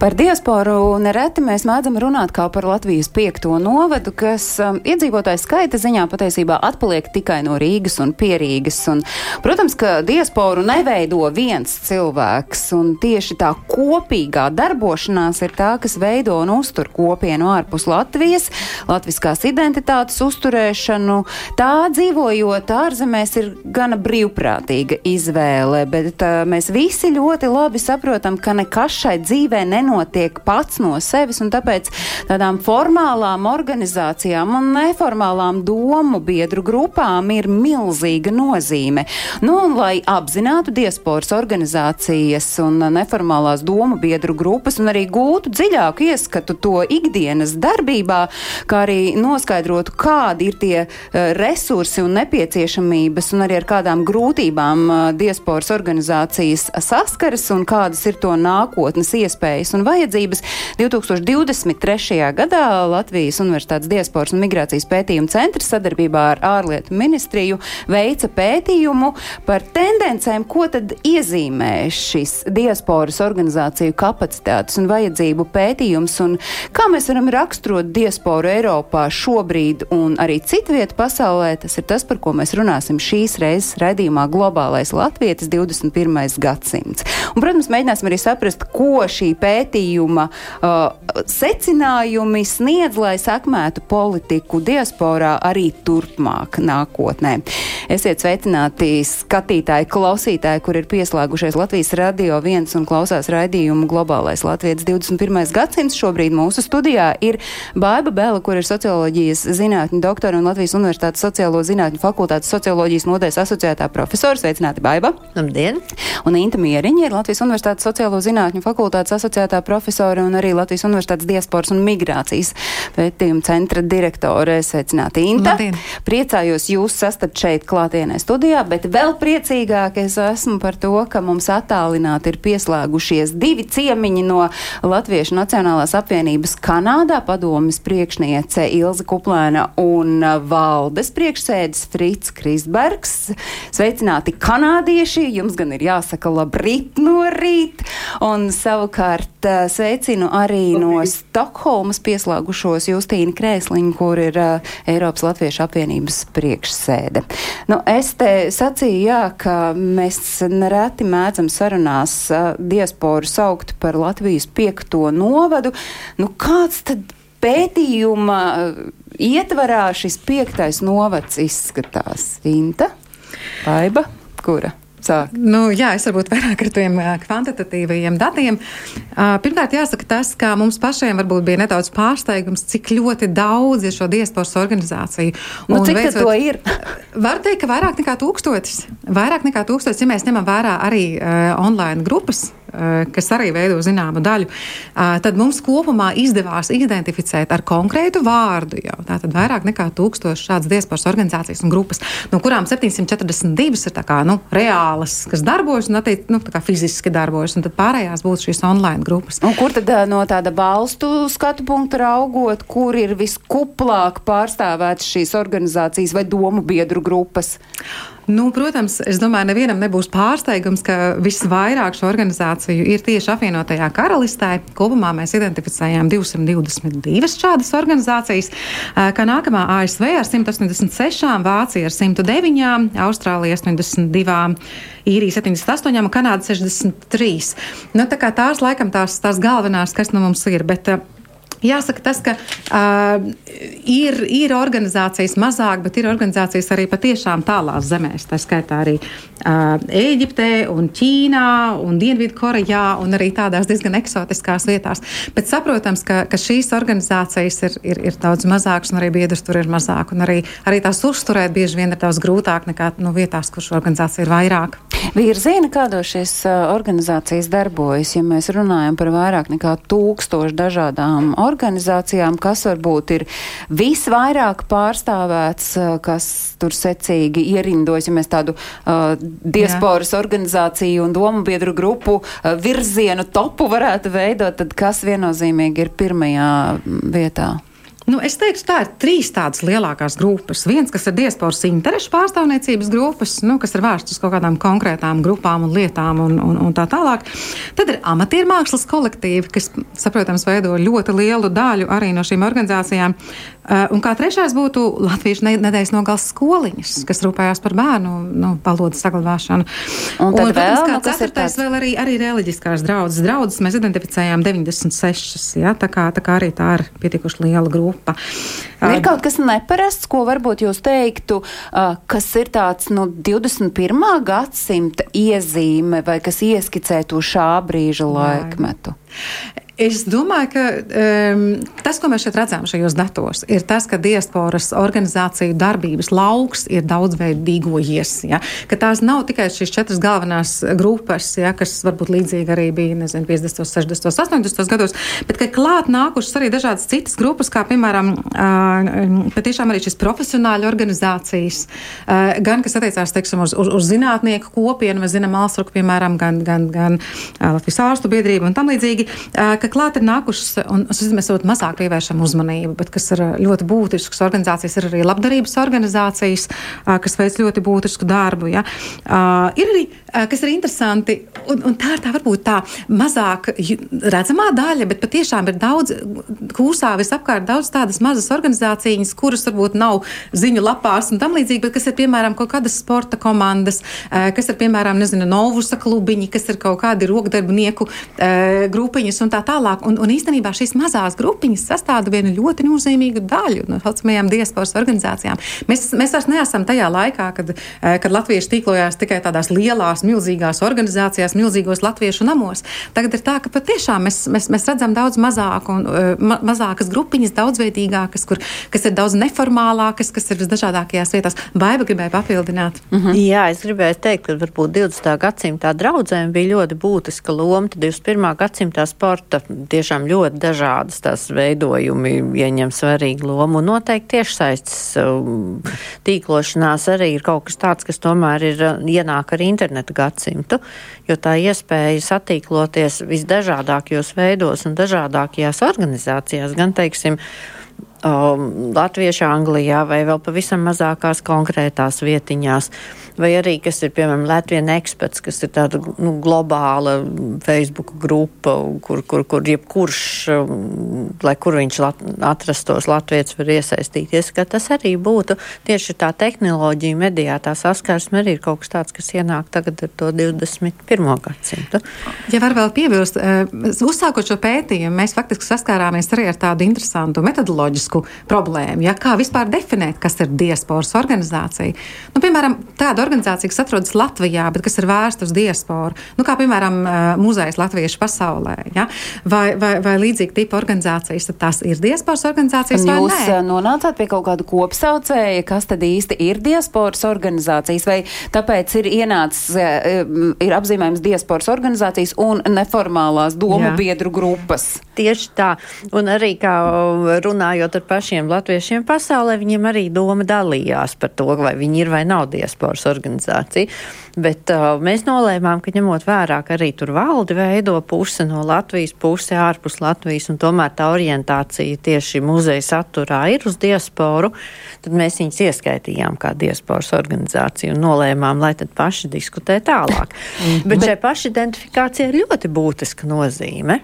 Par diasporu nereti mēs mēdzam runāt kā par Latvijas piekto novadu, kas um, iedzīvotāju skaita ziņā patiesībā atpaliek tikai no Rīgas un Pierīgas. Un, protams, ka diasporu neveido viens cilvēks, un tieši tā kopīgā darbošanās ir tā, kas veido un uztur kopienu ārpus Latvijas, latviskās identitātes uzturēšanu. Tā dzīvojot ārzemēs ir gana brīvprātīga izvēle, bet uh, mēs visi ļoti labi saprotam, ka nekas šai dzīvē nenotiek pats no sevis, un tāpēc tādām formālām organizācijām un neformālām domu biedru grupām ir milzīga nozīme. Nu, un lai apzinātu diasporas organizācijas un neformālās domu biedru grupas un arī gūtu dziļāku ieskatu to ikdienas darbībā, kā arī noskaidrotu, kādi ir tie uh, resursi un nepieciešamības un arī ar kādām grūtībām uh, diasporas organizācijas saskaras un kādas ir to nākotnes iespējas un vajadzības. 2023. gadā Latvijas Universitātes diasporas un migrācijas pētījuma centrs sadarbībā ar ārlietu ministriju veica pētījumu par tendencēm, ko tad iezīmē šis diasporas organizāciju kapacitātes un vajadzību pētījums un kā mēs varam raksturot diasporu Eiropā šobrīd un arī citviet pasaulē. Tas ir tas, par ko mēs runāsim šīs reizes raidījumā Globālais Latvietis 21. gadsimts. Un, protams, mēģināsim arī saprast, ko šī pētījuma uh, secinājumi sniedz, lai sakmētu politiku diasporā arī turpmāk nākotnē. Esiet sveicināti skatītāji, klausītāji, kur ir pieslēgušies Latvijas radio viens un klausās raidījumu Globālais Latvijas 21. gadsimts. Šobrīd mūsu studijā ir Baiba Bēla, kur ir socioloģijas zinātņu doktora un Latvijas Universitātes sociālo zinātņu fakultātes socioloģijas nodaļas asociētā profesora. Sveicināti, Baiba! labdien! Un Inta Mieriņa ir Latvijas Universitātes sociālo zinātņu fakultātes asociētā profesora un arī Latvijas Universitātes diasporas un migrācijas pētījuma centra direktore. Sveicināti, Inta! Labdien. Priecājos jūs sastat šeit klātienē studijā, bet vēl priecīgāk es esmu par to, ka mums attālināti ir pieslēgušies divi ciemiņi no Latviešu Nacionālās apvienības Kanādā padomas priekšniece Ilza Kuplēna un valdes priekšsēdis Frits Krisbergs. Sveicināti kanādieši, jums gan ir jāsaka labrīt no rīt, un savukārt eh, sveicinu arī no Stokholmas pieslēgušos Justīnu Krēsliņu, kur ir uh, Eiropas Latviešu apvienības priekšsēde. Nu, es te sacīju, jā, ka mēs nereti mēdzam sarunās uh, diasporu saukt par Latvijas piekto novadu. Nu, kāds tad pētījuma uh, ietvarā šis piektais novads izskatās? Inta? Baiba? Kura? Sāk. Nu, jā, es varbūt vairāk ar tiem kvantitatīvajiem datiem. Pirmkārt, jāsaka tas, ka mums pašiem varbūt bija nedaudz pārsteigums, cik ļoti daudz ir šo diasporas organizāciju. Nu, Un cik veicot- to ir? Var teikt, ka vairāk nekā tūkstotis. Vairāk nekā tūkstotis, ja mēs ņemam vērā arī uh, online grupas, kas arī veido zināmu daļu, uh, tad mums kopumā izdevās identificēt ar konkrētu vārdu jau. Tātad vairāk nekā tūkstoši šādas diasporas organizācijas un grupas, no kurām 742 ir kā, nu, reālas, kas darbojas un attiec, nu, fiziski darbojas, un tad pārējās būtu šīs online grupas. Un kur tad ā, no tāda balstu skatu punkta raugot, kur ir viskuplāk pārstāvētas šīs organizācijas vai domu biedru grupas? Nu, protams, es domāju, nevienam nebūs pārsteigums, ka visvairāk šo organizāciju ir tieši apvienotajā karalistē. Kopumā mēs identificējām 222 šādas organizācijas, kā nākamā ASV ar 186, Vācija ar 109, Austrālija 82. Īrija 78 un Kanāda 63. Nu, tā tās laikam tās, tās galvenās, kas nu mums ir. Bet, ā, Jāsaka, tas, ka uh, ir, ir organizācijas mazāk, bet ir organizācijas arī patiešām tālās zemēs. Tā skaitā arī uh, Eģiptē, un Ķīnā, un Dienvidkorejā, un arī tādās diezgan eksotiskās vietās. Bet saprotams, ka, ka šīs organizācijas ir, ir, ir daudz mazākas, un arī biedrs tur ir mazāk. Arī, arī tās uzturēt bieži vien ir daudz grūtāk nekā nu, vietās, kur šo organizāciju ir vairāk. Virzina, kādos šīs organizācijas darbojas, ja mēs runājam par vairāk nekā tūkstošu dažādām organizācijām organizācijām, kas varbūt ir visvairāk pārstāvēts, kas tur secīgi ierindojas, ja mēs tādu uh, diasporas Jā. organizāciju un domu biedru grupu uh, virzienu topu varētu veidot, tad kas viennozīmīgi ir pirmajā vietā? Nu, es teiktu, tā ir trīs tādas lielākās grupas. Viens, kas ir diasporas interešu pārstāvniecības grupas, nu, kas ir vērstas uz kaut kādām konkrētām grupām un lietām un, un, un tā tālāk. Tad ir amatieru mākslas kolektīvi, kas, saprotams, veido ļoti lielu daļu arī no šīm organizācijām. Uh, un kā trešais būtu Latvijas nedēļas nogals skoliņas, kas rūpējās par bērnu nu, valodas saglabāšanu. Un, un vēl, protams, kā nu, ceturtais vēl arī, arī reliģiskās draudzes. Draudzes mēs identificējām 96, ja, tā, kā, tā kā arī tā ir pietikuši liela grupa. Uh, ir kaut kas neparasts, ko varbūt jūs teiktu, uh, kas ir tāds nu, 21. gadsimta iezīme vai kas ieskicē to šā brīža laikmetu? Es domāju, ka um, tas, ko mēs šeit redzam šajos datos, ir tas, ka diasporas organizāciju darbības lauks ir daudzveidīgojies. Ja? Ka tās nav tikai šīs četras galvenās grupas, ja? kas varbūt līdzīgi arī bija nezinu, 50, 60, 80 gados, bet ka klāt nākušas arī dažādas citas grupas, kā piemēram uh, patiešām arī šīs profesionāļu organizācijas, uh, gan kas attiecās teiksim, uz, uz, uz zinātnieku kopienu, mēs zinām, Alsruku, piemēram, gan, gan, gan Latvijas ārstu biedrību un tam līdzīgi. Uh, klāt ir nākušas, un mēs varbūt mazāk pievēršam uzmanību, bet kas ir ļoti būtisks organizācijas, ir arī labdarības organizācijas, kas veic ļoti būtisku darbu. Ja. Ir arī, kas ir interesanti, un, un tā ir tā varbūt tā mazāk redzamā daļa, bet patiešām ir daudz kūsā visapkārt daudz tādas mazas organizācijas, kuras varbūt nav ziņu lapās un tam līdzīgi, bet kas ir piemēram kaut kādas sporta komandas, kas ir piemēram, nezinu, novusa klubiņi, kas ir kaut kādi rokdarbinieku grupiņas un tā tālāk. Un, un īstenībā šīs mazās grupiņas sastāv vienu ļoti nozīmīgu daļu no saucamajām diasporas organizācijām. Mēs, mēs vairs neesam tajā laikā, kad, eh, kad latvieši tīklojās tikai tādās lielās, milzīgās organizācijās, milzīgos latviešu namos. Tagad ir tā, ka patiešām mēs, mēs, mēs redzam daudz mazāku un uh, ma, mazākas grupiņas, daudzveidīgākas, kur, kas ir daudz neformālākas, kas ir visdažādākajās vietās. Baiba gribēja papildināt. Uh -huh. Jā, es gribēju teikt, ka varbūt 20. gadsimtā draudzēm bija ļoti būtiska loma 21. gadsimtā sporta tiešām ļoti dažādas tās veidojumi ieņem svarīgu lomu. Un noteikti tiešsaistes um, tīklošanās arī ir kaut kas tāds, kas tomēr ir uh, ienāk ar internetu gadsimtu, jo tā iespēja satīkloties visdažādākajos veidos un dažādākajās organizācijās, gan, teiksim, um, Latviešu Anglijā vai vēl pavisam mazākās konkrētās vietiņās vai arī, kas ir, piemēram, Latvijas eksperts, kas ir tāda nu, globāla Facebook grupa, kur, kur, kur jebkurš, um, lai kur viņš lat, atrastos, Latvijas var iesaistīties, ka tas arī būtu tieši tā tehnoloģija, mediātā saskarsme arī ir kaut kas tāds, kas ienāk tagad ar to 21. gadsimtu. Ja var vēl piebilst, eh, uzsākot šo pētījumu, mēs faktiski saskārāmies arī ar tādu interesantu metodoloģisku problēmu, ja kā vispār definēt, kas ir diasporas organizācija. Nu, piemēram, tāda organizācija, kas atrodas Latvijā, bet kas ir vērsta uz diasporu, nu, kā piemēram muzejs Latviešu pasaulē, ja? vai, vai, vai līdzīgi tipa organizācijas, tad tās ir diasporas organizācijas. Un jūs nē? nonācāt pie kaut kāda kopsaucēja, kas tad īsti ir diasporas organizācijas, vai tāpēc ir ienācis, ir apzīmējums diasporas organizācijas un neformālās domu Jā. biedru grupas? Tieši tā. Un arī kā runājot ar pašiem latviešiem pasaulē, viņiem arī doma dalījās par to, vai viņi ir vai nav diasporas organizācija. Bet uh, mēs nolēmām, ka ņemot vērā, ka arī tur valdi veido puse no Latvijas, puse ārpus Latvijas, un tomēr tā orientācija tieši muzeja saturā ir uz diasporu, tad mēs viņus ieskaitījām kā diasporas organizāciju un nolēmām, lai tad paši diskutē tālāk. Bet, Bet šai pašidentifikācijai ir ļoti būtiska nozīme.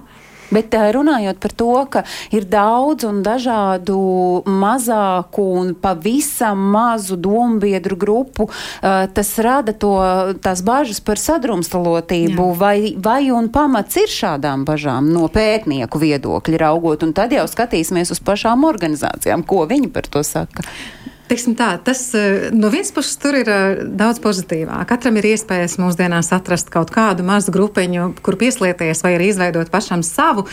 Bet eh, runājot par to, ka ir daudz un dažādu mazāku un pavisam mazu dombiedru grupu, eh, tas rada to, tās bažas par sadrumstalotību, Jā. vai, vai un pamats ir šādām bažām no pētnieku viedokļa raugot, un tad jau skatīsimies uz pašām organizācijām, ko viņi par to saka. Teiksim tā, tas no vienas puses tur ir daudz pozitīvāk. Katram ir iespējas mūsdienās atrast kaut kādu mazu grupiņu, kur pieslieties vai arī izveidot pašam savu,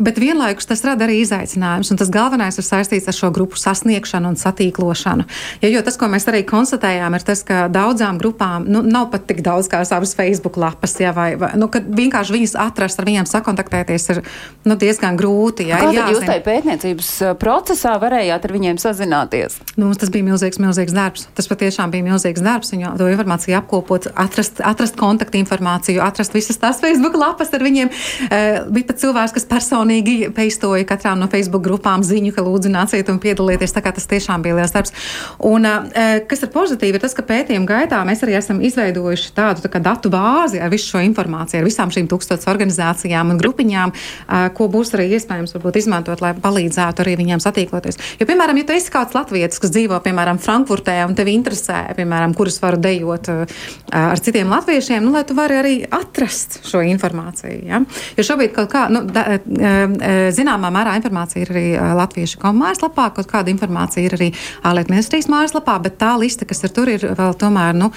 bet vienlaikus tas rada arī izaicinājumus. Un tas galvenais ir saistīts ar šo grupu sasniegšanu un satīklošanu. Ja, jo tas, ko mēs arī konstatējām, ir tas, ka daudzām grupām nu, nav pat tik daudz kā savas Facebook lapas, ja, vai, vai nu, vienkārši viņas atrast, ar viņiem sakontaktēties ir nu, diezgan grūti. Ja, Kā jūs tajā pētniecības procesā varējāt ar viņiem sazināties? Nu, tas bija milzīgs, milzīgs darbs. Tas patiešām bija milzīgs darbs. Viņu to informāciju apkopot, atrast, atrast kontaktu informāciju, atrast visas tās Facebook lapas ar viņiem. Uh, bija pat cilvēks, kas personīgi peistoja katrām no Facebook grupām ziņu, ka lūdzu nāciet un piedalieties. Tā kā tas tiešām bija liels darbs. Un uh, kas ir pozitīvi, ir tas, ka pētījuma gaitā mēs arī esam izveidojuši tādu tā datu bāzi ar visu šo informāciju, ar visām šīm tūkstotis organizācijām un grupiņām, uh, ko būs arī iespējams varbūt, izmantot, lai palīdzētu arī viņiem satīkloties. Jo, piemēram, ja tu esi kāds latvietis, kas dzīvo, piemēram, Frankfurtē un tevi interesē, piemēram, kurus varu dejot uh, ar citiem latviešiem, nu, lai tu vari arī atrast šo informāciju. Ja? Jo šobrīd kaut kā, nu, da, uh, uh, zināmā mērā informācija ir arī latviešu kommājaslapā, kaut kāda informācija ir arī ārlietu ministrijas mājaslapā, bet tā lista, kas ir tur, ir vēl tomēr, nu,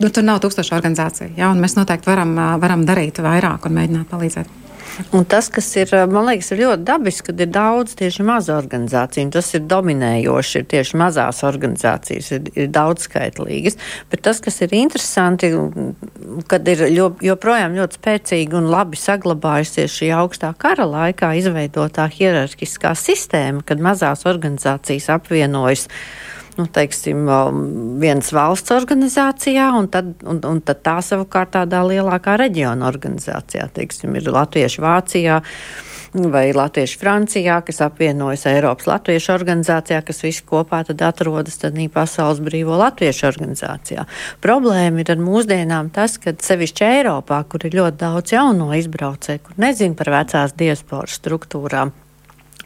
nu tur nav tūkstoši organizāciju, ja? un mēs noteikti varam, varam darīt vairāk un mēģināt palīdzēt. Un tas, kas ir, man liekas, ir ļoti dabiski, kad ir daudz tieši mazu organizāciju. Tas ir dominējoši, ir tieši mazās organizācijas, ir, ir daudzskaitlīgas. Bet tas, kas ir interesanti, kad ir joprojām ļoti spēcīga un labi saglabājusies šī augstā kara laikā izveidotā hierarhiskā sistēma, kad mazās organizācijas apvienojas nu, teiksim, vienas valsts organizācijā, un tad, un, un tad tā savukārt tādā lielākā reģiona organizācijā, teiksim, ir Latvieši Vācijā vai Latvieši Francijā, kas apvienojas Eiropas Latviešu organizācijā, kas visi kopā tad atrodas tad Pasaules brīvo Latviešu organizācijā. Problēma ir ar mūsdienām tas, ka sevišķi Eiropā, kur ir ļoti daudz jauno izbraucēju, kur nezin par vecās diasporas struktūrām,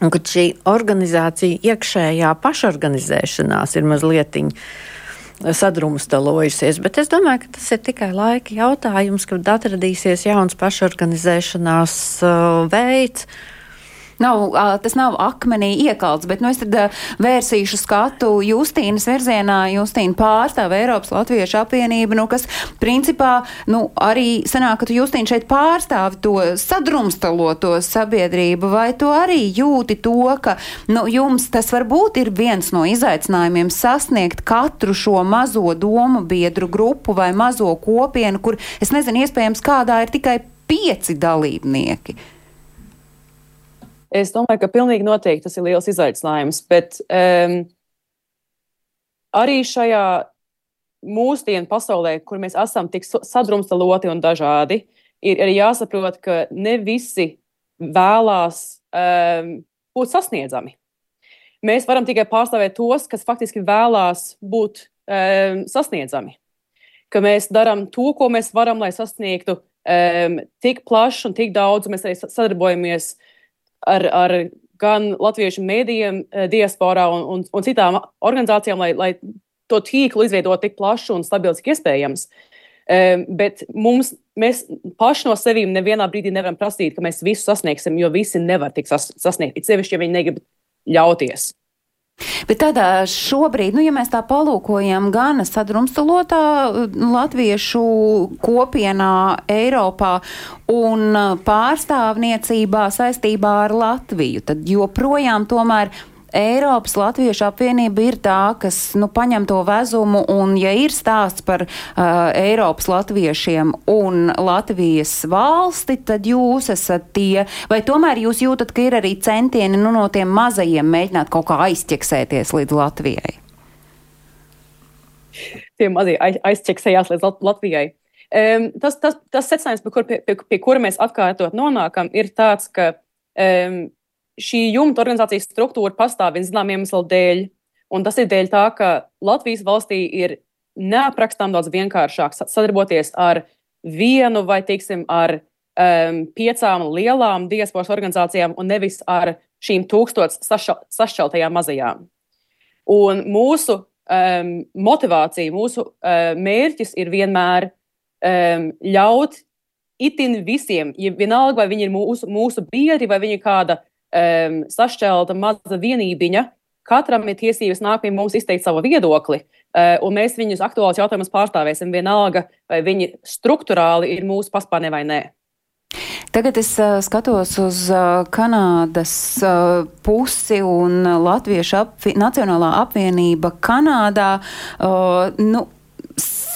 Un ka šī organizācija iekšējā pašorganizēšanās ir mazliet sadrumstalojusies. Bet es domāju, ka tas ir tikai laika jautājums, kad atradīsies jauns pašorganizēšanās uh, veids. Nav, tas nav akmenī iekalts, bet nu, es tad vērsīšu skatu Justīnas virzienā. Justīna pārstāv Eiropas Latviešu apvienību, nu, kas principā nu, arī sanāk, ka tu Justīna šeit pārstāvi to sadrumstaloto sabiedrību, vai tu arī jūti to, ka nu, jums tas varbūt ir viens no izaicinājumiem sasniegt katru šo mazo domu biedru grupu vai mazo kopienu, kur es nezinu, iespējams, kādā ir tikai pieci dalībnieki. Es domāju, ka pilnīgi noteikti tas ir liels izaicinājums, bet um, arī šajā mūsdienu pasaulē, kur mēs esam tik sadrumstaloti un dažādi, ir arī jāsaprot, ka ne visi vēlās um, būt sasniedzami. Mēs varam tikai pārstāvēt tos, kas faktiski vēlās būt um, sasniedzami. Ka mēs darām to, ko mēs varam, lai sasniegtu um, tik plašu un tik daudz. Mēs arī sadarbojamies uh, ar, ar gan latviešu mēdījiem, eh, diasporā un, un, un citām organizācijām, lai, lai to tīklu izveidotu tik plašu un stabilu, cik iespējams. Um, bet mums, mēs paši no sevis nevienā brīdī nevaram prasīt, ka mēs visu sasniegsim, jo visi nevar tik sas, sasniegt. It sevišķi, ja viņi negrib ļauties. Bet tādā šobrīd, nu, ja mēs tā palūkojam, gan sadrumstalotā latviešu kopienā Eiropā un pārstāvniecībā saistībā ar Latviju, tad joprojām tomēr Eiropas Latviešu apvienība ir tā, kas nu, paņem to vezumu, un, ja ir stāsts par uh, Eiropas latviešiem un Latvijas valsti, tad jūs esat tie, vai tomēr jūs jūtat, ka ir arī centieni nu, no tiem mazajiem mēģināt kaut kā aizķeksēties līdz Latvijai? Tie mazie aizķeksējās līdz Latvijai. Um, tas, tas, tas secinājums, pie, kur, pie, pie, pie kura mēs atkārtot nonākam, ir tāds, ka um, šī jumta organizācijas struktūra pastāv zināmiem iemeslu dēļ. Un tas ir dēļ tā, ka Latvijas valstī ir neaprakstām daudz vienkāršāk sadarboties ar vienu vai, teiksim, ar um, piecām lielām diasporas organizācijām un nevis ar šīm tūkstotis sašķeltajām mazajām. Un mūsu um, motivācija, mūsu uh, mērķis ir vienmēr um, ļaut itin visiem, ja vienalga vai viņi ir mūsu, mūsu biedri vai viņi ir kāda um, sašķelta maza vienībiņa, katram ir tiesības nākt pie mums izteikt savu viedokli, uh, un mēs viņus aktuālus jautājumus pārstāvēsim vienalga, vai viņi struktūrāli ir mūsu paspārnē vai nē. Tagad es uh, skatos uz uh, Kanādas uh, pusi un Latviešu apvi Nacionālā apvienība Kanādā. Nu,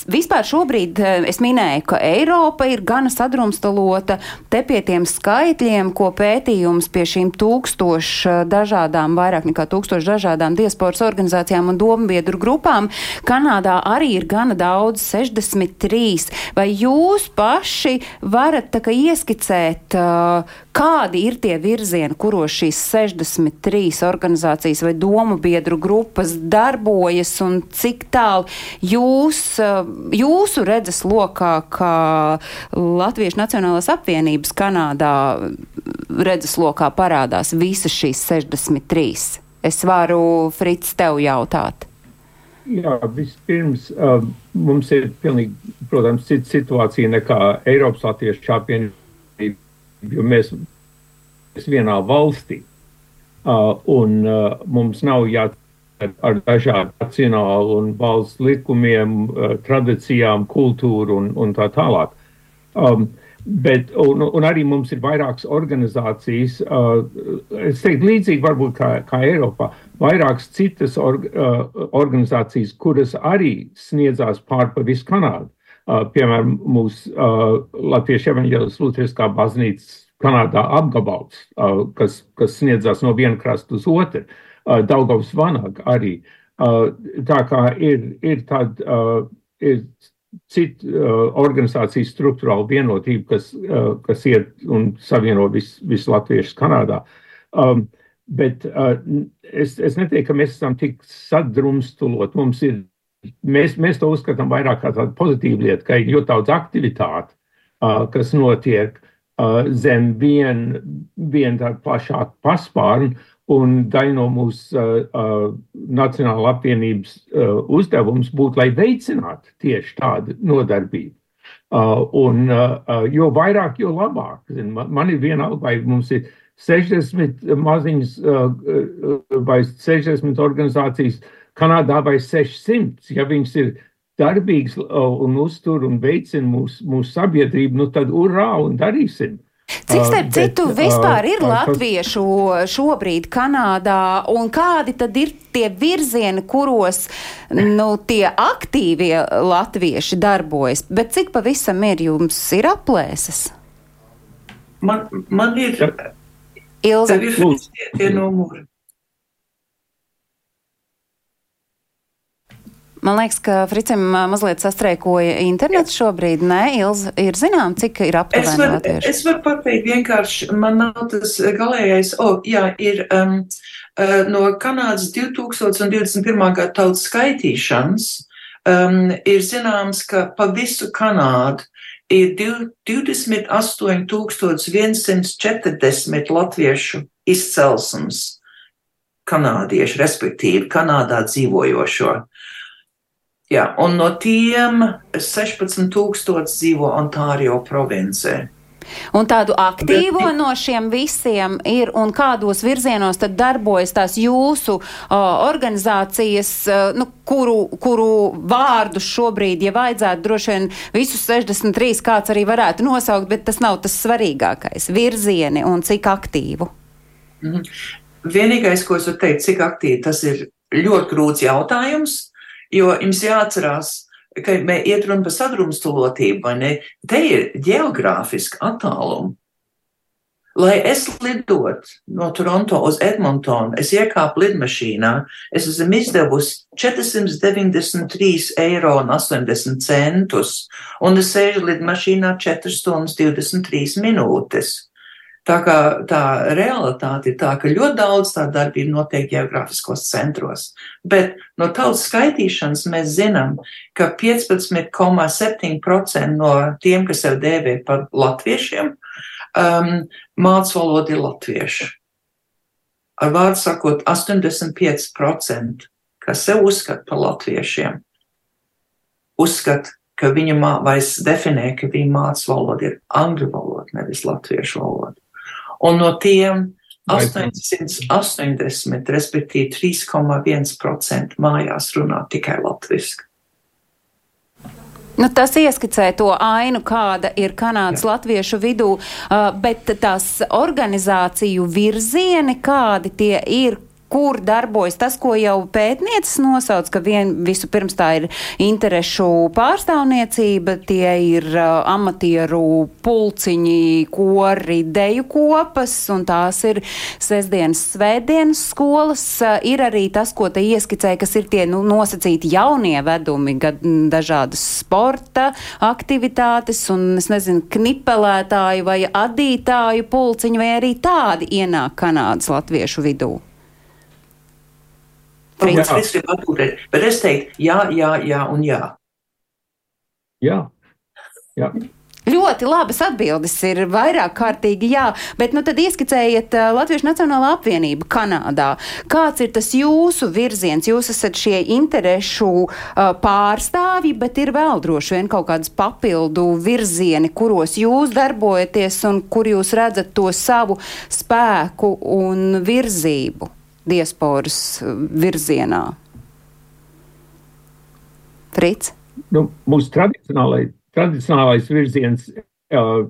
Vispār šobrīd eh, es minēju, ka Eiropa ir gana sadrumstalota te pie tiem skaitļiem, ko pētījums pie šīm tūkstošu eh, dažādām, vairāk nekā tūkstošu dažādām diasporas organizācijām un dombiedru grupām. Kanādā arī ir gana daudz, 63. Vai jūs paši varat tā kā ieskicēt, uh, kādi ir tie virzieni, kuros šīs 63 organizācijas vai domu biedru grupas darbojas un cik tālu jūs, jūsu redzes lokā, kā Latviešu Nacionālās apvienības Kanādā redzes lokā parādās visas šīs 63? Es varu, Frits, tev jautāt. Jā, vispirms uh, mums ir pilnīgi, protams, cita situācija nekā Eiropas Latviešu apvienība, jo mēs esam vienā valstī. Uh, un uh, mums nav jāatcerās ar dažādiem nacionālu un valsts likumiem, uh, tradīcijām, kultūru un, un tā tālāk. Um, bet, un, un arī mums ir vairākas organizācijas, uh, es teiktu, līdzīgi varbūt kā, kā Eiropā, vairākas citas or, uh, organizācijas, kuras arī sniedzās pār pa visu Kanādu. Uh, piemēram, mūsu uh, Latviešu evaņģēlis Lutriskā baznīca Kanādā apgabals, uh, kas, kas sniedzās no viena krasta uz otru. Uh, Daugavs Vanag arī. Uh, tā kā ir, ir tāda, ir cita organizācijas struktūrāla vienotība, kas, kas iet un savieno visu vis latviešus Kanādā. Um, bet es, es neteiktu, ka mēs esam tik sadrumstalot. Mums ir, mēs, mēs to uzskatām vairāk kā tādu pozitīvu lietu, ka ir ļoti daudz aktivitāti, kas notiek uh, zem viena vien tāda plašāka paspārna, un daļa no mūsu uh, uh, Nacionāla apvienības uh, uzdevums būtu, lai veicinātu tieši tādu nodarbību. Uh, un, uh, uh, jo vairāk, jo labāk. Zin, man, man ir vienalga, vai mums ir 60 maziņas uh, uh, vai 60 organizācijas Kanādā vai 600. Ja viņas ir darbīgs un uztur un veicina mūsu mūs sabiedrību, nu tad urā un darīsim. Cik starp citu vispār ir latviešu šobrīd Kanādā un kādi tad ir tie virzieni, kuros nu, tie aktīvie latvieši darbojas? Bet cik pavisam ir jums ir aplēses? Man, man ir. Ilza. Tev ir tie numuri. Man liekas, ka Fricim mazliet sastrēkoja internets šobrīd. Nē, Ilza, ir zinām, cik ir aptuveni es var. Es varu pateikt vienkārši, man nav tas galējais, o, oh, jā, ir um, no Kanādas 2021. gada tautas skaitīšanas, um, ir zināms, ka pa visu Kanādu ir 28,140 latviešu izcelsmes kanādiešu, respektīvi Kanādā dzīvojošo. Jā, un no tiem 16,000 dzīvo Ontārio provincē. Un tādu aktīvo no šiem visiem ir un kādos virzienos tad darbojas tās jūsu uh, organizācijas, uh, nu, kuru, kuru vārdus šobrīd, ja vajadzētu droši vien visus 63 kāds arī varētu nosaukt, bet tas nav tas svarīgākais - virzieni un cik aktīvu. Mm -hmm. Vienīgais, ko es varu teikt, cik aktīvi tas ir ļoti grūts jautājums Jo jums jāatcerās, ka iet runa par sadrumstalotību, vai ne? Te ir geogrāfiski attālumi. Lai es lidot no Toronto uz Edmontonu, es iekāpu lidmašīnā, es esmu izdevusi 493 eiro un 80 centus, un es sēžu lidmašīnā 4 stundas 23 minūtes. Tā kā tā realitāte ir tā, ka ļoti daudz tā darbība notiek geogrāfiskos centros, bet no tautas skaitīšanas mēs zinām, ka 15,7% no tiem, kas sev dēvē par latviešiem, um, māca valodu ir latvieši. Ar vārdu sakot, 85%, kas sev uzskata par latviešiem, uzskata, ka viņa vai definē, ka viņa māca valoda ir angļu valoda, nevis latviešu valoda. Un no tiem 880, respektīvi 3,1% mājās runā tikai latviski. Nu, tas ieskicē to ainu, kāda ir Kanādas Jā. latviešu vidū, uh, bet tās organizāciju virzieni, kādi tie ir, kur darbojas tas, ko jau pētniecis nosauc, ka vien visu pirms tā ir interešu pārstāvniecība, tie ir uh, amatieru pulciņi, kori, deju kopas, un tās ir sestdienas, svētdienas skolas. Uh, ir arī tas, ko te ieskicēja, kas ir tie nu, nosacīti jaunie vedumi, gad, dažādas sporta aktivitātes, un, es nezinu, knipelētāju vai adītāju pulciņi, vai arī tādi ienāk Kanādas latviešu vidū. Frīds, es gribu atbildēt, bet es teiktu jā, jā, jā un jā. Jā. jā. Ļoti labas atbildes ir vairāk kārtīgi jā, bet nu tad ieskicējiet Latviešu Nacionālā apvienība Kanādā. Kāds ir tas jūsu virziens? Jūs esat šie interešu pārstāvji, bet ir vēl droši vien kaut kādas papildu virzieni, kuros jūs darbojaties un kur jūs redzat to savu spēku un virzību diasporas uh, virzienā? Frits? Nu, mūsu tradicionālais, tradicionālais virziens uh,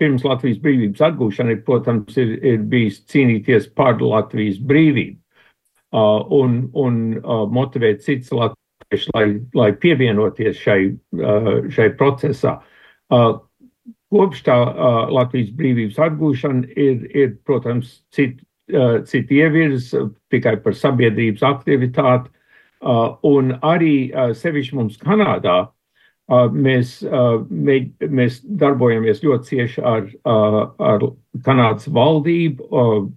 pirms Latvijas brīvības atgūšanai, protams, ir, ir bijis cīnīties par Latvijas brīvību uh, un, un uh, motivēt citus latviešus, lai, lai pievienoties šai, uh, šai procesā. Uh, kopš tā uh, Latvijas brīvības atgūšana ir, ir protams, citu citi ievirz tikai par sabiedrības aktivitāti. Un arī sevišķi mums Kanādā mēs, mēs darbojamies ļoti cieši ar, ar Kanādas valdību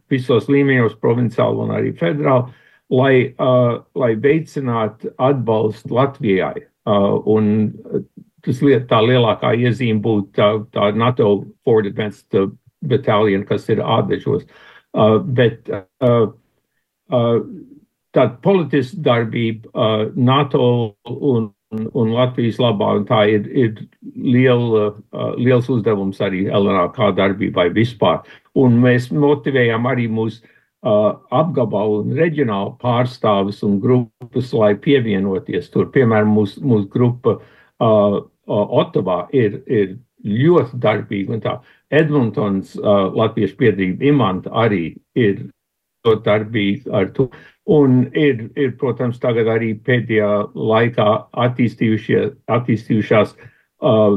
visos līmeņos, provinciāli un arī federāli, lai, lai veicinātu atbalstu Latvijai. Un tas liet, tā lielākā iezīme būtu tā, tā NATO Forward Advanced Battalion, kas ir ādažos. Uh, bet uh, uh, tāda politiska darbība uh, NATO un, un Latvijas labā, un tā ir, ir liela, uh, liels uzdevums arī LNK darbībai vispār. Un mēs motivējam arī mūsu uh, apgabalu un reģionālu pārstāvis un grupas, lai pievienoties tur. Piemēram, mūsu mūs grupa uh, Otavā ir, ir ļoti darbīga un tā. Edmontons, uh, Latviešu biedrība Imanta arī ir ļoti darbīga ar to. Un ir, ir, protams, tagad arī pēdējā laikā attīstījušās uh,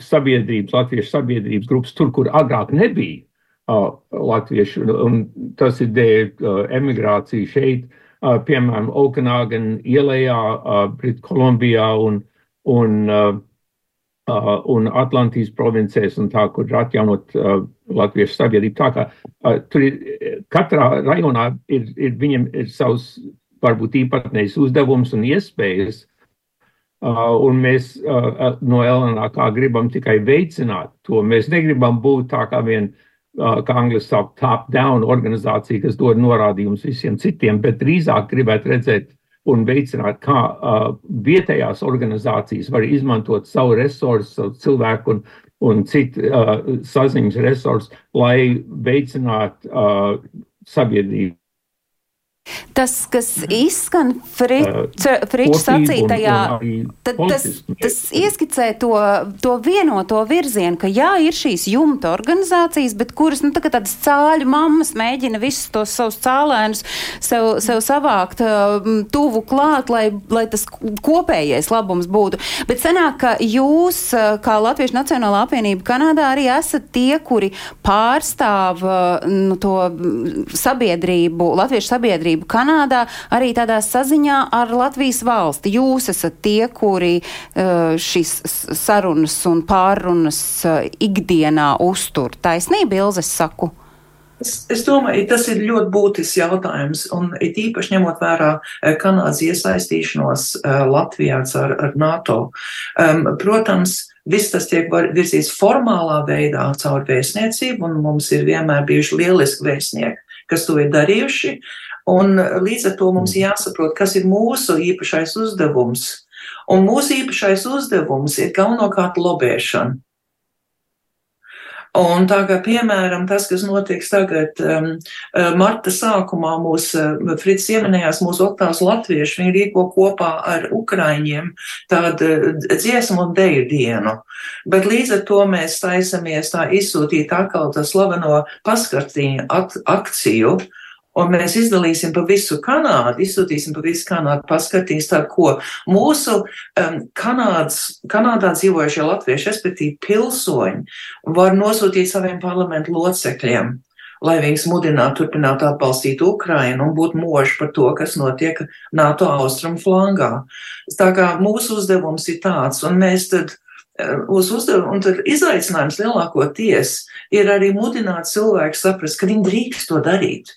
sabiedrības, latviešu sabiedrības grupas tur, kur agrāk nebija uh, latviešu, un tas ir dēļ uh, emigrācija šeit, uh, piemēram, Okanagan ielējā, uh, Brit Kolumbijā un, un uh, uh, un Atlantijas provincēs, un tā, kur ir atjaunot uh, latviešu sabiedrību. Tā kā uh, tur ir katrā rajonā ir, ir viņam ir savs varbūt īpatnējs uzdevums un iespējas. Uh, un mēs uh, no LNK gribam tikai veicināt to. Mēs negribam būt tā kā vien, uh, kā angliski saka, top-down organizācija, kas dod norādījumus visiem citiem, bet drīzāk gribētu redzēt un veicināt, kā uh, vietējās organizācijas var izmantot savu resursu, savu cilvēku un, un citu uh, saziņas resursus, lai veicinātu uh, sabiedrību Tas, kas izskan Friča sacītajā, tad tas, tas ieskicē to, to vienoto virzienu, ka jā, ir šīs jumta organizācijas, bet kuras, nu, tā kā tādas cāļu mammas mēģina visus tos savus cālēnus sev, sev savākt tuvu klāt, lai, lai tas kopējais labums būtu. Bet sanāk, ka jūs, kā Latviešu Nacionālā apvienība Kanādā, arī esat tie, kuri pārstāv nu, to sabiedrību, Latviešu sabiedrību sabiedrību Kanādā, arī tādā saziņā ar Latvijas valsti. Jūs esat tie, kuri uh, šīs sarunas un pārunas uh, ikdienā uztur. Taisnība, Ilzes saku. Es, es domāju, tas ir ļoti būtisks jautājums, un it īpaši ņemot vērā uh, Kanādas iesaistīšanos Latvijā ar, ar NATO. Um, protams, Viss tas tiek virzīts formālā veidā caur vēstniecību, un mums ir vienmēr bijuši lieliski vēstnieki, kas to ir darījuši. Un līdz ar to mums jāsaprot, kas ir mūsu īpašais uzdevums. Un mūsu īpašais uzdevums ir galvenokārt lobēšana. Un tā kā piemēram tas, kas notiks tagad um, uh, marta sākumā, mūsu uh, Frits ieminējās mūsu oktās latvieši, viņi rīko kopā ar ukraiņiem tādu uh, dziesmu un deju dienu. Bet līdz ar to mēs taisamies tā izsūtīt atkal tā slaveno paskartīņu akciju, Un mēs izdalīsim pa visu Kanādu, izsūtīsim pa visu Kanādu, paskatīs tā, ko mūsu um, Kanādas, Kanādā dzīvojušie latvieši, respektīvi pilsoņi, var nosūtīt saviem parlamentu locekļiem, lai viņus mudinātu turpināt atbalstīt Ukrainu un būt moži par to, kas notiek NATO austrumu flangā. Tā kā mūsu uzdevums ir tāds, un mēs tad uz uzdevumu, un tad izaicinājums lielākoties ir arī mudināt cilvēku saprast, ka viņi drīkst to darīt.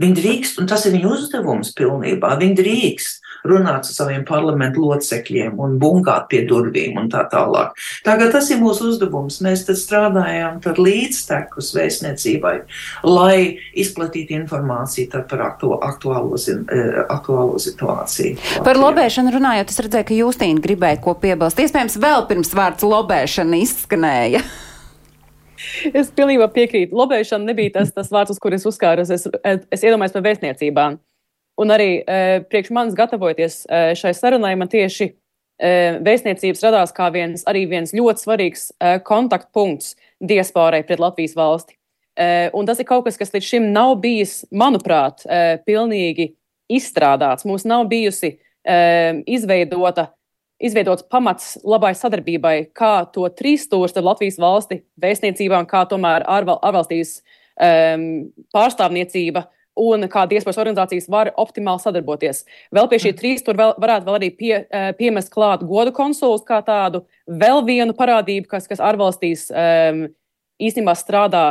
Viņi drīkst, un tas ir viņu uzdevums pilnībā. Viņi drīkst runāt ar saviem parlamentu locekļiem un bungāt pie durvīm un tā tālāk. Tagad tas ir mūsu uzdevums. Mēs strādājam līdztekus vēstniecībai, lai izplatītu informāciju par aktu, aktuālo, eh, aktuālo situāciju. Par lobēšanu runājot, es redzēju, ka Justīna gribēja ko piebilst. Iespējams, vēl pirms vārds lobēšana izskanēja. Es pilnībā piekrītu. Lobēšana nebija tas, tas vārds, uz kur es uzkāros. Es, es iedomājos par vēstniecībām. Un arī e, priekš manis gatavojoties e, šai sarunai, man tieši e, vēstniecības radās kā viens, viens ļoti svarīgs e, kontaktpunkts diasporai pret Latvijas valsti. E, tas ir kaut kas, kas līdz šim nav bijis, manuprāt, e, pilnīgi izstrādāts. Mums nav bijusi e, izveidota izveidots pamats labai sadarbībai, kā to trīsstūri starp Latvijas valsti, vēstniecībām, kā tomēr ārval, ārvalstīs um, pārstāvniecība un kā diasporas organizācijas var optimāli sadarboties. Vēl pie šī trīs tur vēl, varētu vēl arī pie, uh, piemest klāt godu konsulus kā tādu vēl vienu parādību, kas, kas ārvalstīs um, īstenībā strādā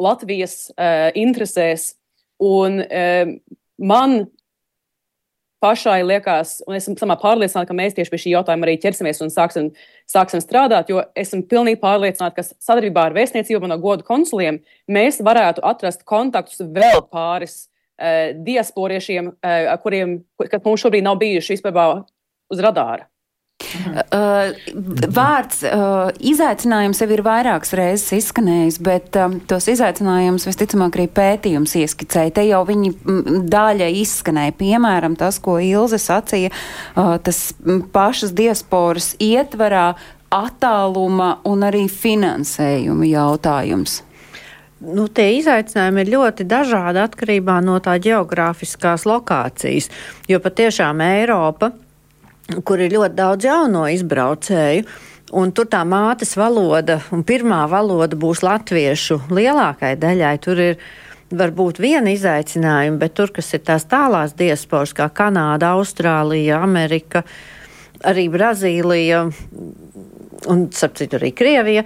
Latvijas uh, interesēs. Un um, man pašai liekas, un esmu samā pārliecināta, ka mēs tieši pie šī jautājuma arī ķersimies un sāksim, sāksim strādāt, jo esmu pilnīgi pārliecināta, ka sadarbībā ar vēstniecību un no godu konsuliem mēs varētu atrast kontaktus vēl pāris uh, diasporiešiem, uh, kuriem, kas mums šobrīd nav bijuši vispār uz radāra. Uh, vārds uh, izaicinājums jau ir vairākas reizes izskanējis, bet um, tos izaicinājumus visticamāk arī pētījums ieskicēja. Te jau viņi daļa izskanēja. Piemēram, tas, ko Ilze sacīja, uh, tas pašas diasporas ietvarā attāluma un arī finansējuma jautājums. Nu, tie izaicinājumi ir ļoti dažādi atkarībā no tā geogrāfiskās lokācijas, jo patiešām Eiropa kur ir ļoti daudz jauno izbraucēju. Un tur tā mātes valoda un pirmā valoda būs latviešu lielākai daļai. Tur ir varbūt viena izaicinājuma, bet tur, kas ir tās tālās diasporas, kā Kanāda, Austrālija, Amerika, arī Brazīlija un, starp citu, arī Krievija,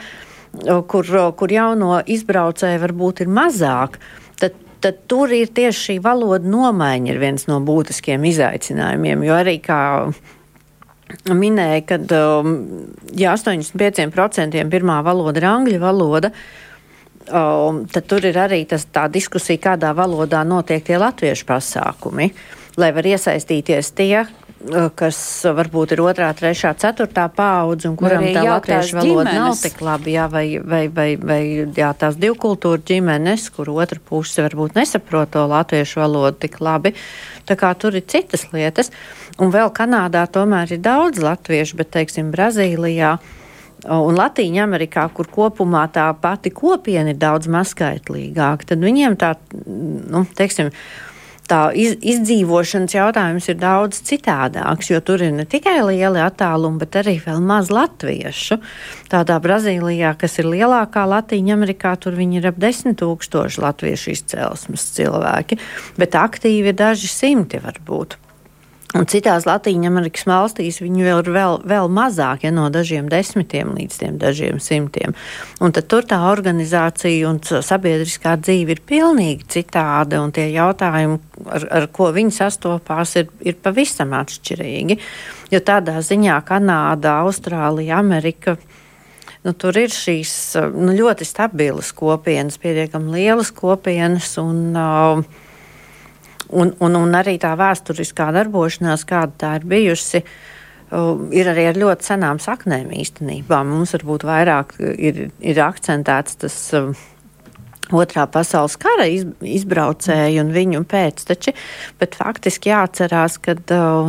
kur, kur jauno izbraucēju varbūt ir mazāk. Tad, tad tur ir tieši šī valoda nomaiņa ir viens no būtiskiem izaicinājumiem, jo arī kā minēja, ka um, ja 85% pirmā valoda ir angļu valoda, um, tad tur ir arī tas, tā diskusija, kādā valodā notiek tie latviešu pasākumi, lai var iesaistīties tie, uh, kas varbūt ir otrā, trešā, ceturtā paudze, un kuram tā latviešu valoda ģimenes. nav tik labi, jā, vai, vai, vai, vai jā, tās divkultūra ģimenes, kur otra puse varbūt nesaprot to latviešu valodu tik labi. Tā kā tur ir citas lietas. Uh, Un vēl Kanādā tomēr ir daudz latviešu, bet, teiksim, Brazīlijā un Latīņa Amerikā, kur kopumā tā pati kopiena ir daudz mazskaitlīgāka, tad viņiem tā, nu, teiksim, tā iz, izdzīvošanas jautājums ir daudz citādāks, jo tur ir ne tikai lieli attālumi, bet arī vēl maz latviešu. Tādā Brazīlijā, kas ir lielākā Latīņa Amerikā, tur viņi ir ap desmit tūkstoši latviešu izcelsmes cilvēki, bet aktīvi ir daži simti varbūt. Un citās Latvijas valstīs viņu vēl ir vēl, vēl mazāk, ja no dažiem desmitiem līdz dažiem simtiem. Un tur tā organizācija un sabiedriskā dzīve ir pilnīgi citāda, un tie jautājumi, ar, ar ko viņi sastopās, ir, ir pavisam atšķirīgi. Jo tādā ziņā Kanāda, Austrālija, Amerika. Nu, tur ir šīs nu, ļoti stabilas kopienas, pietiekami lielas kopienas. Un, uh, Un, un, un arī tā vēsturiskā darbošanās, kāda tā ir bijusi, ir arī ar ļoti senām saknēm īstenībā. Mums varbūt vairāk ir, ir akcentēts tas Otrā pasaules kara izbraucēji un viņu pēcteči, bet faktiski jāatcerās, ka uh,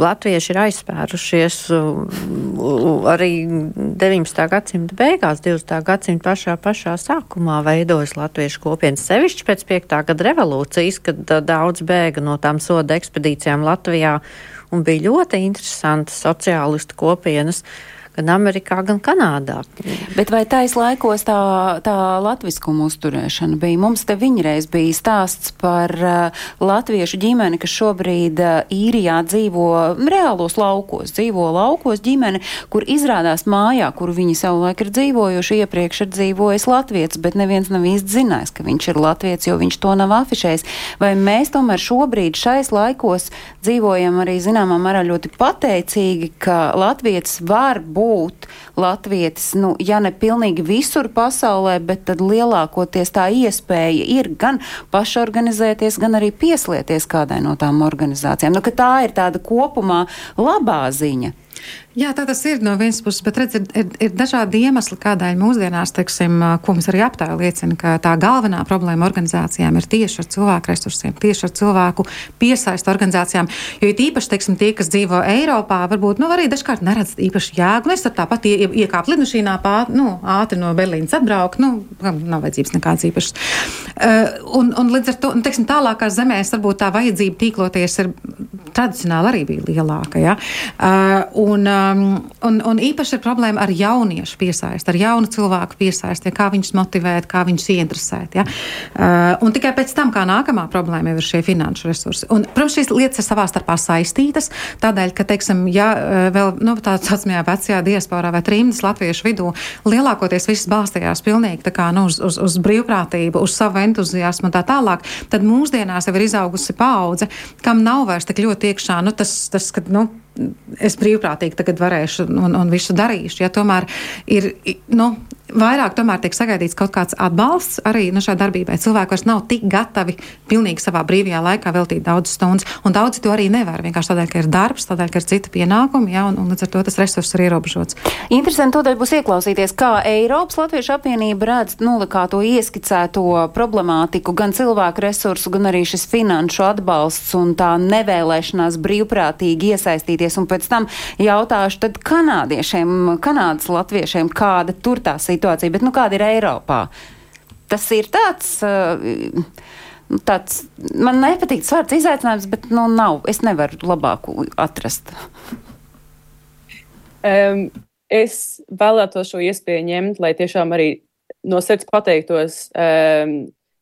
latvieši ir aizspērušies uh, arī 19. gadsimta beigās, 20. gadsimta pašā, pašā sākumā veidojas latviešu kopienas sevišķi pēc 5. gada revolūcijas, kad uh, daudz bēga no tām soda ekspedīcijām Latvijā un bija ļoti interesantas sociālistu kopienas. Uh, gan Amerikā, gan Kanādā. Bet vai tais laikos tā, tā latviskuma uzturēšana bija? Mums te viņreiz bija stāsts par uh, latviešu ģimeni, kas šobrīd uh, īrijā dzīvo reālos laukos, dzīvo laukos ģimene, kur izrādās mājā, kur viņi savulaik ir dzīvojuši, iepriekš ir dzīvojis latviets, bet neviens nav īsti zinājis, ka viņš ir latviets, jo viņš to nav afišējis. Vai mēs tomēr šobrīd šais laikos dzīvojam arī zināmā mērā ļoti pateicīgi, ka latviets var būt būt latvietis, nu, ja ne pilnīgi visur pasaulē, bet tad lielākoties tā iespēja ir gan pašorganizēties, gan arī pieslieties kādai no tām organizācijām. Nu, tā ir tāda kopumā labā ziņa. Jā, tā tas ir no vienas puses, bet redz, ir, ir, ir dažādi iemesli, kādēļ mūsdienās, teiksim, ko mums arī aptāja liecina, ka tā galvenā problēma organizācijām ir tieši ar cilvēku resursiem, tieši ar cilvēku piesaistu organizācijām. Jo ir īpaši, teiksim, tie, kas dzīvo Eiropā, varbūt nu, arī dažkārt neredz īpaši jēgu. Es tāpat ie, iekāpu lidmašīnā, pār, nu, ātri no Berlīnas atbraukt, nu, nav vajadzības nekādas īpašas. Uh, un, un līdz ar to, nu, teiksim, tālākās zemēs varbūt tā vajadzība tīkloties ir tradicionāli arī bija lielāka. Ja? Uh, un, uh, Um, un, un īpaši ir problēma ar jauniešu piesaisti, ar jaunu cilvēku piesaisti, ja, kā viņus motivēt, kā viņus ieinteresēt. Ja. Uh, un tikai pēc tam, kā nākamā problēma, ir šie finanšu resursi. Un, protams, šīs lietas ir savā starpā saistītas, tādēļ, ka, teiksim, ja uh, vēl nu, tādā saucamajā vecajā diasporā vai trījus latviešu vidū lielākoties viss balstījās pilnīgi kā, nu, uz, uz, uz brīvprātību, uz savu entuziasmu un tā tālāk, tad mūsdienās jau ir izaugusi paudze, kam nav vairs tik ļoti iekšā nu, tas, tas ka, nu, es brīvprātīgi tagad varēšu un, un visu darīšu. Ja tomēr ir, nu, vairāk tomēr tiek sagaidīts kaut kāds atbalsts arī nu, šai darbībai. Cilvēki vairs nav tik gatavi pilnīgi savā brīvajā laikā veltīt daudz stundas, un daudzi to arī nevar. Vienkārši tādēļ, ka ir darbs, tādēļ, ka ir cita pienākumi, ja, un, un līdz ar to tas resurss ir ierobežots. Interesanti tādēļ būs ieklausīties, kā Eiropas Latviešu apvienība redz, nu, kā to ieskicēto problemātiku, gan cilvēku resursu, gan arī šis finanšu atbalsts un tā nevēlēšanās brīvprātīgi iesaistīties, un pēc tam jautāšu tad kanādiešiem, kanādas latviešiem, kāda tur tā situācija situācija, bet nu, kāda ir Eiropā? Tas ir tāds. Uh, Tāds, man nepatīk tas vārds izaicinājums, bet nu, nav, es nevaru labāku atrast. Um, es vēlētos šo iespēju ņemt, lai tiešām arī no sirds pateiktos um,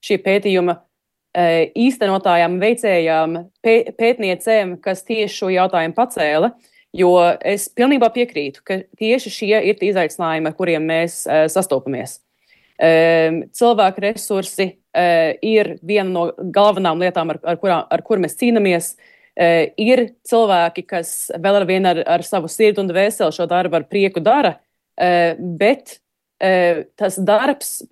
šī pētījuma uh, īstenotājām, veicējām, pē, pētniecēm, kas tieši šo jautājumu pacēla. Uh, Jo es pilnībā piekrītu, ka tieši šie ir tie izaicinājumi, ar kuriem mēs uh, sastopamies. Um, cilvēku resursi uh, ir viena no galvenām lietām, ar, ar, kurā, ar kur mēs cīnāmies. Uh, ir cilvēki, kas vēl ar vienu ar, ar savu sirdi un dvēseli šo darbu ar prieku dara, uh, bet uh, tas darbs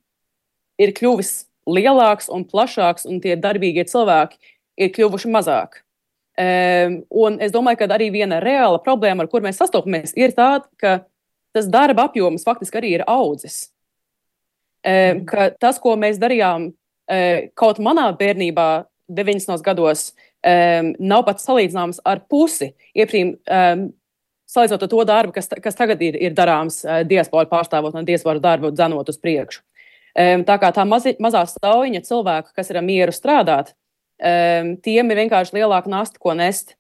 ir kļuvis lielāks un plašāks, un tie darbīgie cilvēki ir kļuvuši mazāk. Um, un es domāju, ka arī viena reāla problēma, ar kur mēs sastopamies, ir tā, ka tas darba apjoms faktiski arī ir audzis. Um, tas, ko mēs darījām uh, kaut manā bērnībā, 90. gados, um, nav pat salīdzināms ar pusi. Ieprīm, um, salīdzinot ar to darbu, kas, kas tagad ir, ir darāms uh, diasporu pārstāvot un diasporu darbu dzenot uz priekšu. Um, tā kā tā mazi, mazā staujiņa cilvēku, kas ir mieru strādāt, um, tiem ir vienkārši lielāka nasta, ko nest.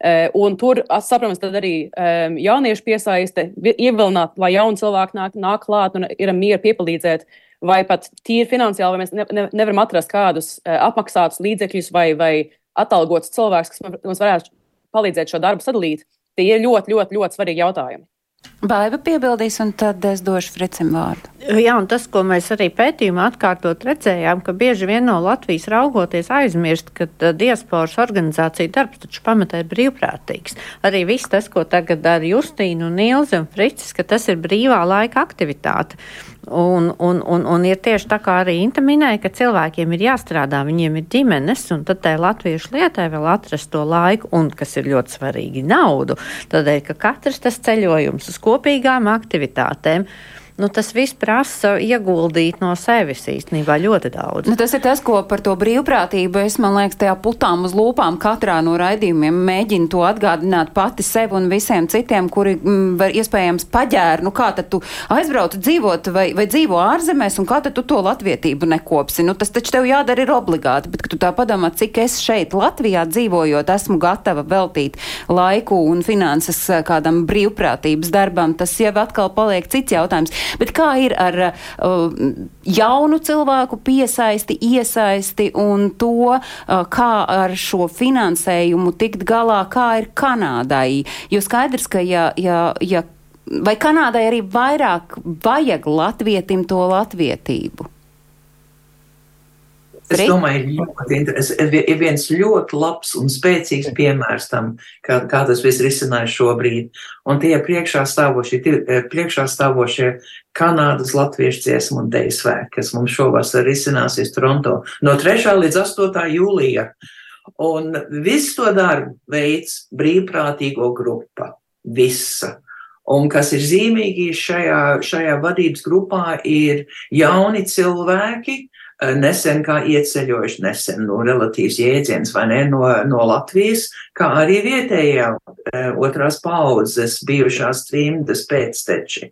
Uh, un tur, saprotams, arī um, jauniešu piesaiste, ievilināt, lai jauni cilvēki nāk, nāk klāt un ir mieru piepalīdzēt, vai pat tīri finansiāli, vai mēs ne, ne, nevaram atrast kādus uh, apmaksātus līdzekļus vai, vai atalgotus cilvēkus, kas mums varētu palīdzēt šo darbu sadalīt. Tie ir ļoti, ļoti, ļoti svarīgi jautājumi. Baiva piebildīs, un tad es došu Fricim vārdu. Jā, un tas, ko mēs arī pētījumā atkārtot redzējām, ka bieži vien no Latvijas raugoties aizmirst, ka diasporas organizācija darbs taču pamatā ir brīvprātīgs. Arī viss tas, ko tagad dara Justīna un Ilze un Fricis, ka tas ir brīvā laika aktivitāte. Un, un, un, un ir tieši tā kā arī Inta minēja, ka cilvēkiem ir jāstrādā, viņiem ir ģimenes, un tad tai latviešu lietai vēl atrast to laiku, un kas ir ļoti svarīgi, naudu. Tādēļ, ka katrs tas ceļojums uz kopīgām aktivitātēm nu, tas viss prasa ieguldīt no sevis īstenībā ļoti daudz. Nu, tas ir tas, ko par to brīvprātību es, man liekas, tajā putām uz lūpām katrā no raidījumiem mēģinu to atgādināt pati sev un visiem citiem, kuri m, mm, var iespējams paģēra. Nu, kā tad tu aizbrauc dzīvot vai, vai dzīvo ārzemēs un kā tad tu to latvietību nekopsi? Nu, tas taču tev jādara ir obligāti, bet, tu tā padomā, cik es šeit Latvijā dzīvojot, esmu gatava veltīt laiku un finanses kādam brīvprātības darbam, tas jau atkal paliek cits jautājums. Bet kā ir ar uh, jaunu cilvēku piesaisti, iesaisti un to, uh, kā ar šo finansējumu tikt galā, kā ir Kanādai? Jo skaidrs, ka ja, ja, ja vai Kanādai arī vairāk vajag latvietim to latvietību? Es domāju, ļoti ir viens ļoti labs un spēcīgs piemērs tam, kā, kā tas viss risinājas šobrīd. Un tie priekšā stāvošie, tie priekšā stāvošie Kanādas latviešu dziesmu un deju svētki, kas mums šovasar risināsies Toronto no 3. līdz 8. jūlija. Un visu to darbu veids brīvprātīgo grupa. Visa. Un kas ir zīmīgi šajā, šajā vadības grupā, ir jauni cilvēki, Eh, nesen kā ieceļojuši, nesen no relatīvs jēdziens vai ne no, no Latvijas, kā arī vietējā eh, otrās paudzes bijušās trimdas pēcteči.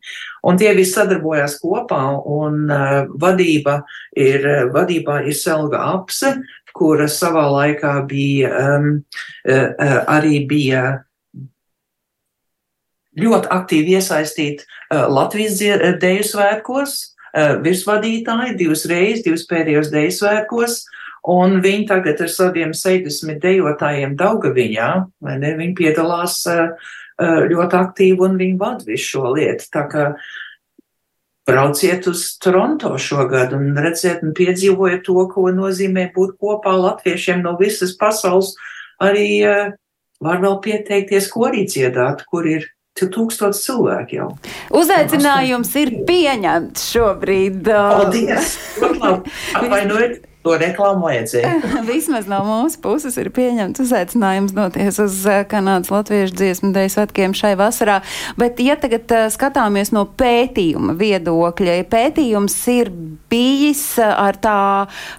Un tie visi sadarbojās kopā un uh, vadība ir, vadībā ir Selga Apse, kura savā laikā bija, um, arī bija ļoti aktīvi iesaistīta Latvijas deju svētkos, Eh, virsvadītāji divas reizes, divas pēdējos deju svētkos, un viņi tagad ar saviem 60 dejotājiem Daugaviņā, vai ne, viņi piedalās eh, eh, ļoti aktīvi un viņi vada visu šo lietu. Tā kā brauciet uz Toronto šogad un redziet un piedzīvojiet to, ko nozīmē būt kopā latviešiem no visas pasaules. Arī var vēl pieteikties korī dziedāt, kur ir tūkstoši cilvēki jau. Uzaicinājums ir pieņemts šobrīd. Paldies! Atvainojiet! To reklāmu vajadzēja. Vismaz no mūsu puses ir pieņemts uzaicinājums doties uz Kanādas latviešu dziesmu dēļ svētkiem šai vasarā. Bet, ja tagad uh, skatāmies no pētījuma viedokļa, ja pētījums ir bijis ar tā,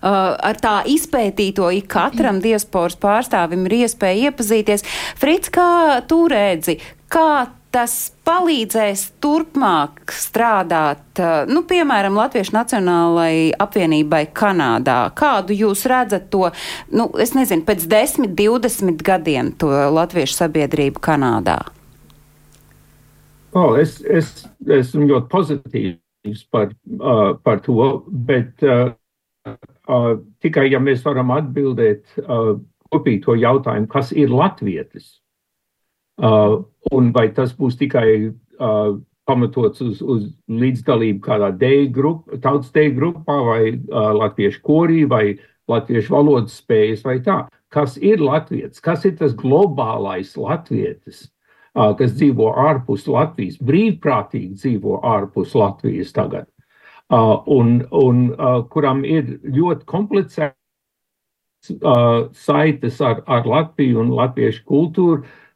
ar tā izpētīto, ik katram diasporas pārstāvim ir iespēja iepazīties. Frits, kā tu redzi, kā tas palīdzēs turpmāk strādāt, nu, piemēram, Latviešu Nacionālajai apvienībai Kanādā? Kādu jūs redzat to, nu, es nezinu, pēc 10, 20 gadiem to latviešu sabiedrību Kanādā? Oh, es, es esmu ļoti pozitīvs par, uh, par to, bet uh, uh, tikai ja mēs varam atbildēt uh, kopīgi to jautājumu, kas ir latvietis. Uh, un vai tas būs tikai uh, pamatots uz, uz līdzdalību kādā deju grupā, tautas deju grupā, vai uh, latviešu korī, vai latviešu valodas spējas, vai tā. Kas ir latviečs? Kas ir tas globālais latvietis, uh, kas dzīvo ārpus Latvijas, brīvprātīgi dzīvo ārpus Latvijas tagad, uh, un, un uh, kuram ir ļoti komplicēts uh, saites ar, ar Latviju un latviešu kultūru, Uh,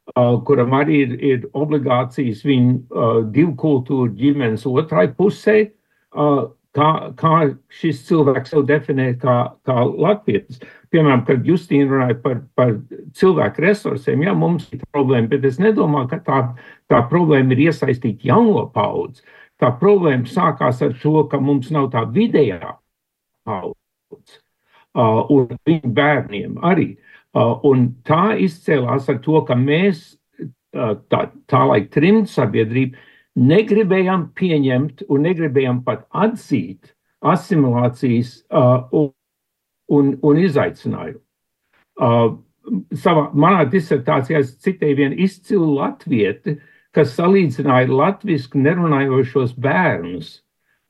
kuram arī ir, ir obligācijas viņa uh, divu kultūru ģimenes otrai pusē, uh, kā, kā šis cilvēks sev definē kā, kā latvietis. Piemēram, kad Justīna runāja par, par cilvēku resursiem, jā, mums ir problēma, bet es nedomāju, ka tā, tā problēma ir iesaistīt jauno paudzi. Tā problēma sākās ar to, ka mums nav tā vidējā paudze, uh, un viņu bērniem arī. Uh, Uh, un tā izcēlās ar to, ka mēs, uh, tā, tā laika trimdu sabiedrība, negribējām pieņemt un negribējām pat atzīt asimilācijas uh, un, un izaicinājumu. Uh, savā, manā disertācijā es citēju vienu izcilu latvieti, kas salīdzināja latvisku nerunājošos bērnus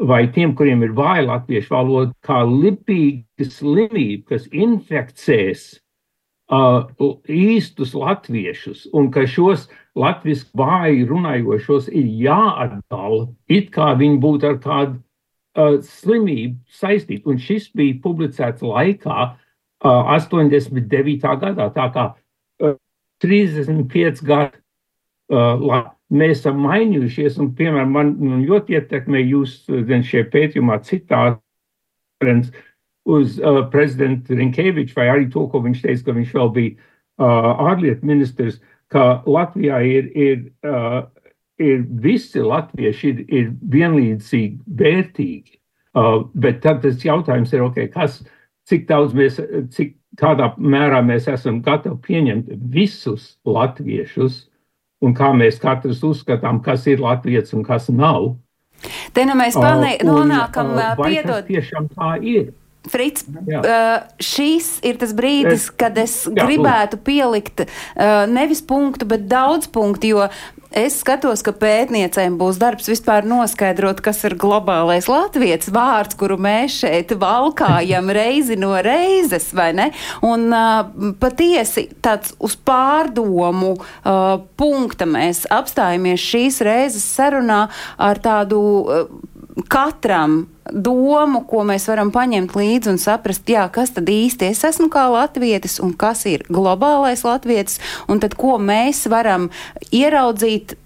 vai tiem, kuriem ir vāja latviešu valoda, kā lipīga slimība, kas infekcēs uh, īstus latviešus, un ka šos latviešu vāji runājošos ir jāatdala, it kā viņi būtu ar kādu uh, slimību saistīta, un šis bija publicēts laikā uh, 89. gadā, tā kā uh, 35 gadu uh, mēs esam mainījušies, un, piemēram, man, man ļoti ietekmē jūs, zin, šie pētījumā citāts uz uh, prezidentu Rinkeviču, vai arī to, ko viņš teica, ka viņš vēl bija uh, ārlietu ministrs, ka Latvijā ir, ir, uh, ir visi latvieši ir, ir vienlīdzīgi vērtīgi. Uh, bet tad tas jautājums ir, okay, kas, cik daudz mēs, cik kādā mērā mēs esam gatavi pieņemt visus latviešus, un kā mēs katrs uzskatām, kas ir latvietis un kas nav. Te nu mēs uh, nonākam, uh, piedod. Tiešām tā ir. Frits, uh, šīs ir tas brīdis, kad es jā, gribētu pielikt uh, nevis punktu, bet daudz punktu, jo es skatos, ka pētniecēm būs darbs vispār noskaidrot, kas ir globālais latviešu vārds, kuru mēs šeit valkājam reizi no reizes, vai ne? Un uh, patiesi tāds uz pārdomu uh, punkta mēs apstājamies šīs reizes sarunā ar tādu. Uh, katram domu, ko mēs varam paņemt līdzi un saprast, jā, kas tad īsti es esmu kā latvietis un kas ir globālais latvietis, un tad ko mēs varam ieraudzīt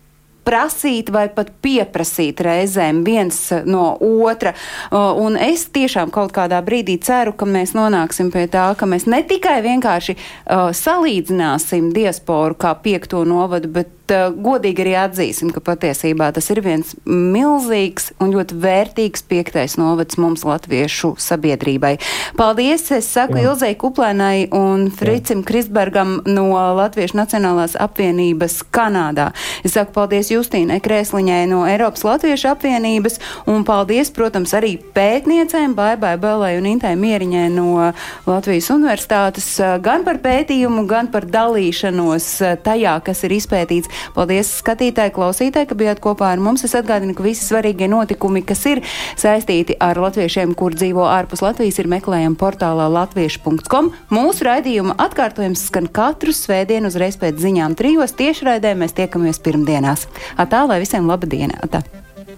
prasīt vai pat pieprasīt reizēm viens no otra. Un es tiešām kaut kādā brīdī ceru, ka mēs nonāksim pie tā, ka mēs ne tikai vienkārši uh, salīdzināsim diasporu kā piekto novadu, bet uh, godīgi arī atzīsim, ka patiesībā tas ir viens milzīgs un ļoti vērtīgs piektais novads mums latviešu sabiedrībai. Paldies! Es saku Jā. Ilzai Kuplēnai un Fricim Jā. Kristbergam no Latviešu Nacionālās apvienības Kanādā. Es saku paldies Justīnai Krēsliņai no Eiropas Latviešu apvienības un paldies, protams, arī pētniecēm Baibai Belai un Intai Mieriņai no Latvijas Universitātes gan par pētījumu, gan par dalīšanos tajā, kas ir izpētīts Paldies skatītāji, klausītāji, ka bijāt kopā ar mums. Es atgādinu, ka visi svarīgie notikumi, kas ir saistīti ar latviešiem, kur dzīvo ārpus Latvijas, ir meklējami portālā latviešu.com. Mūsu raidījuma atkārtojums skan katru svētdienu uzreiz pēc ziņām trijos tiešraidē. Mēs tiekamies pirmdienās. Atā, lai visiem laba diena! Atā.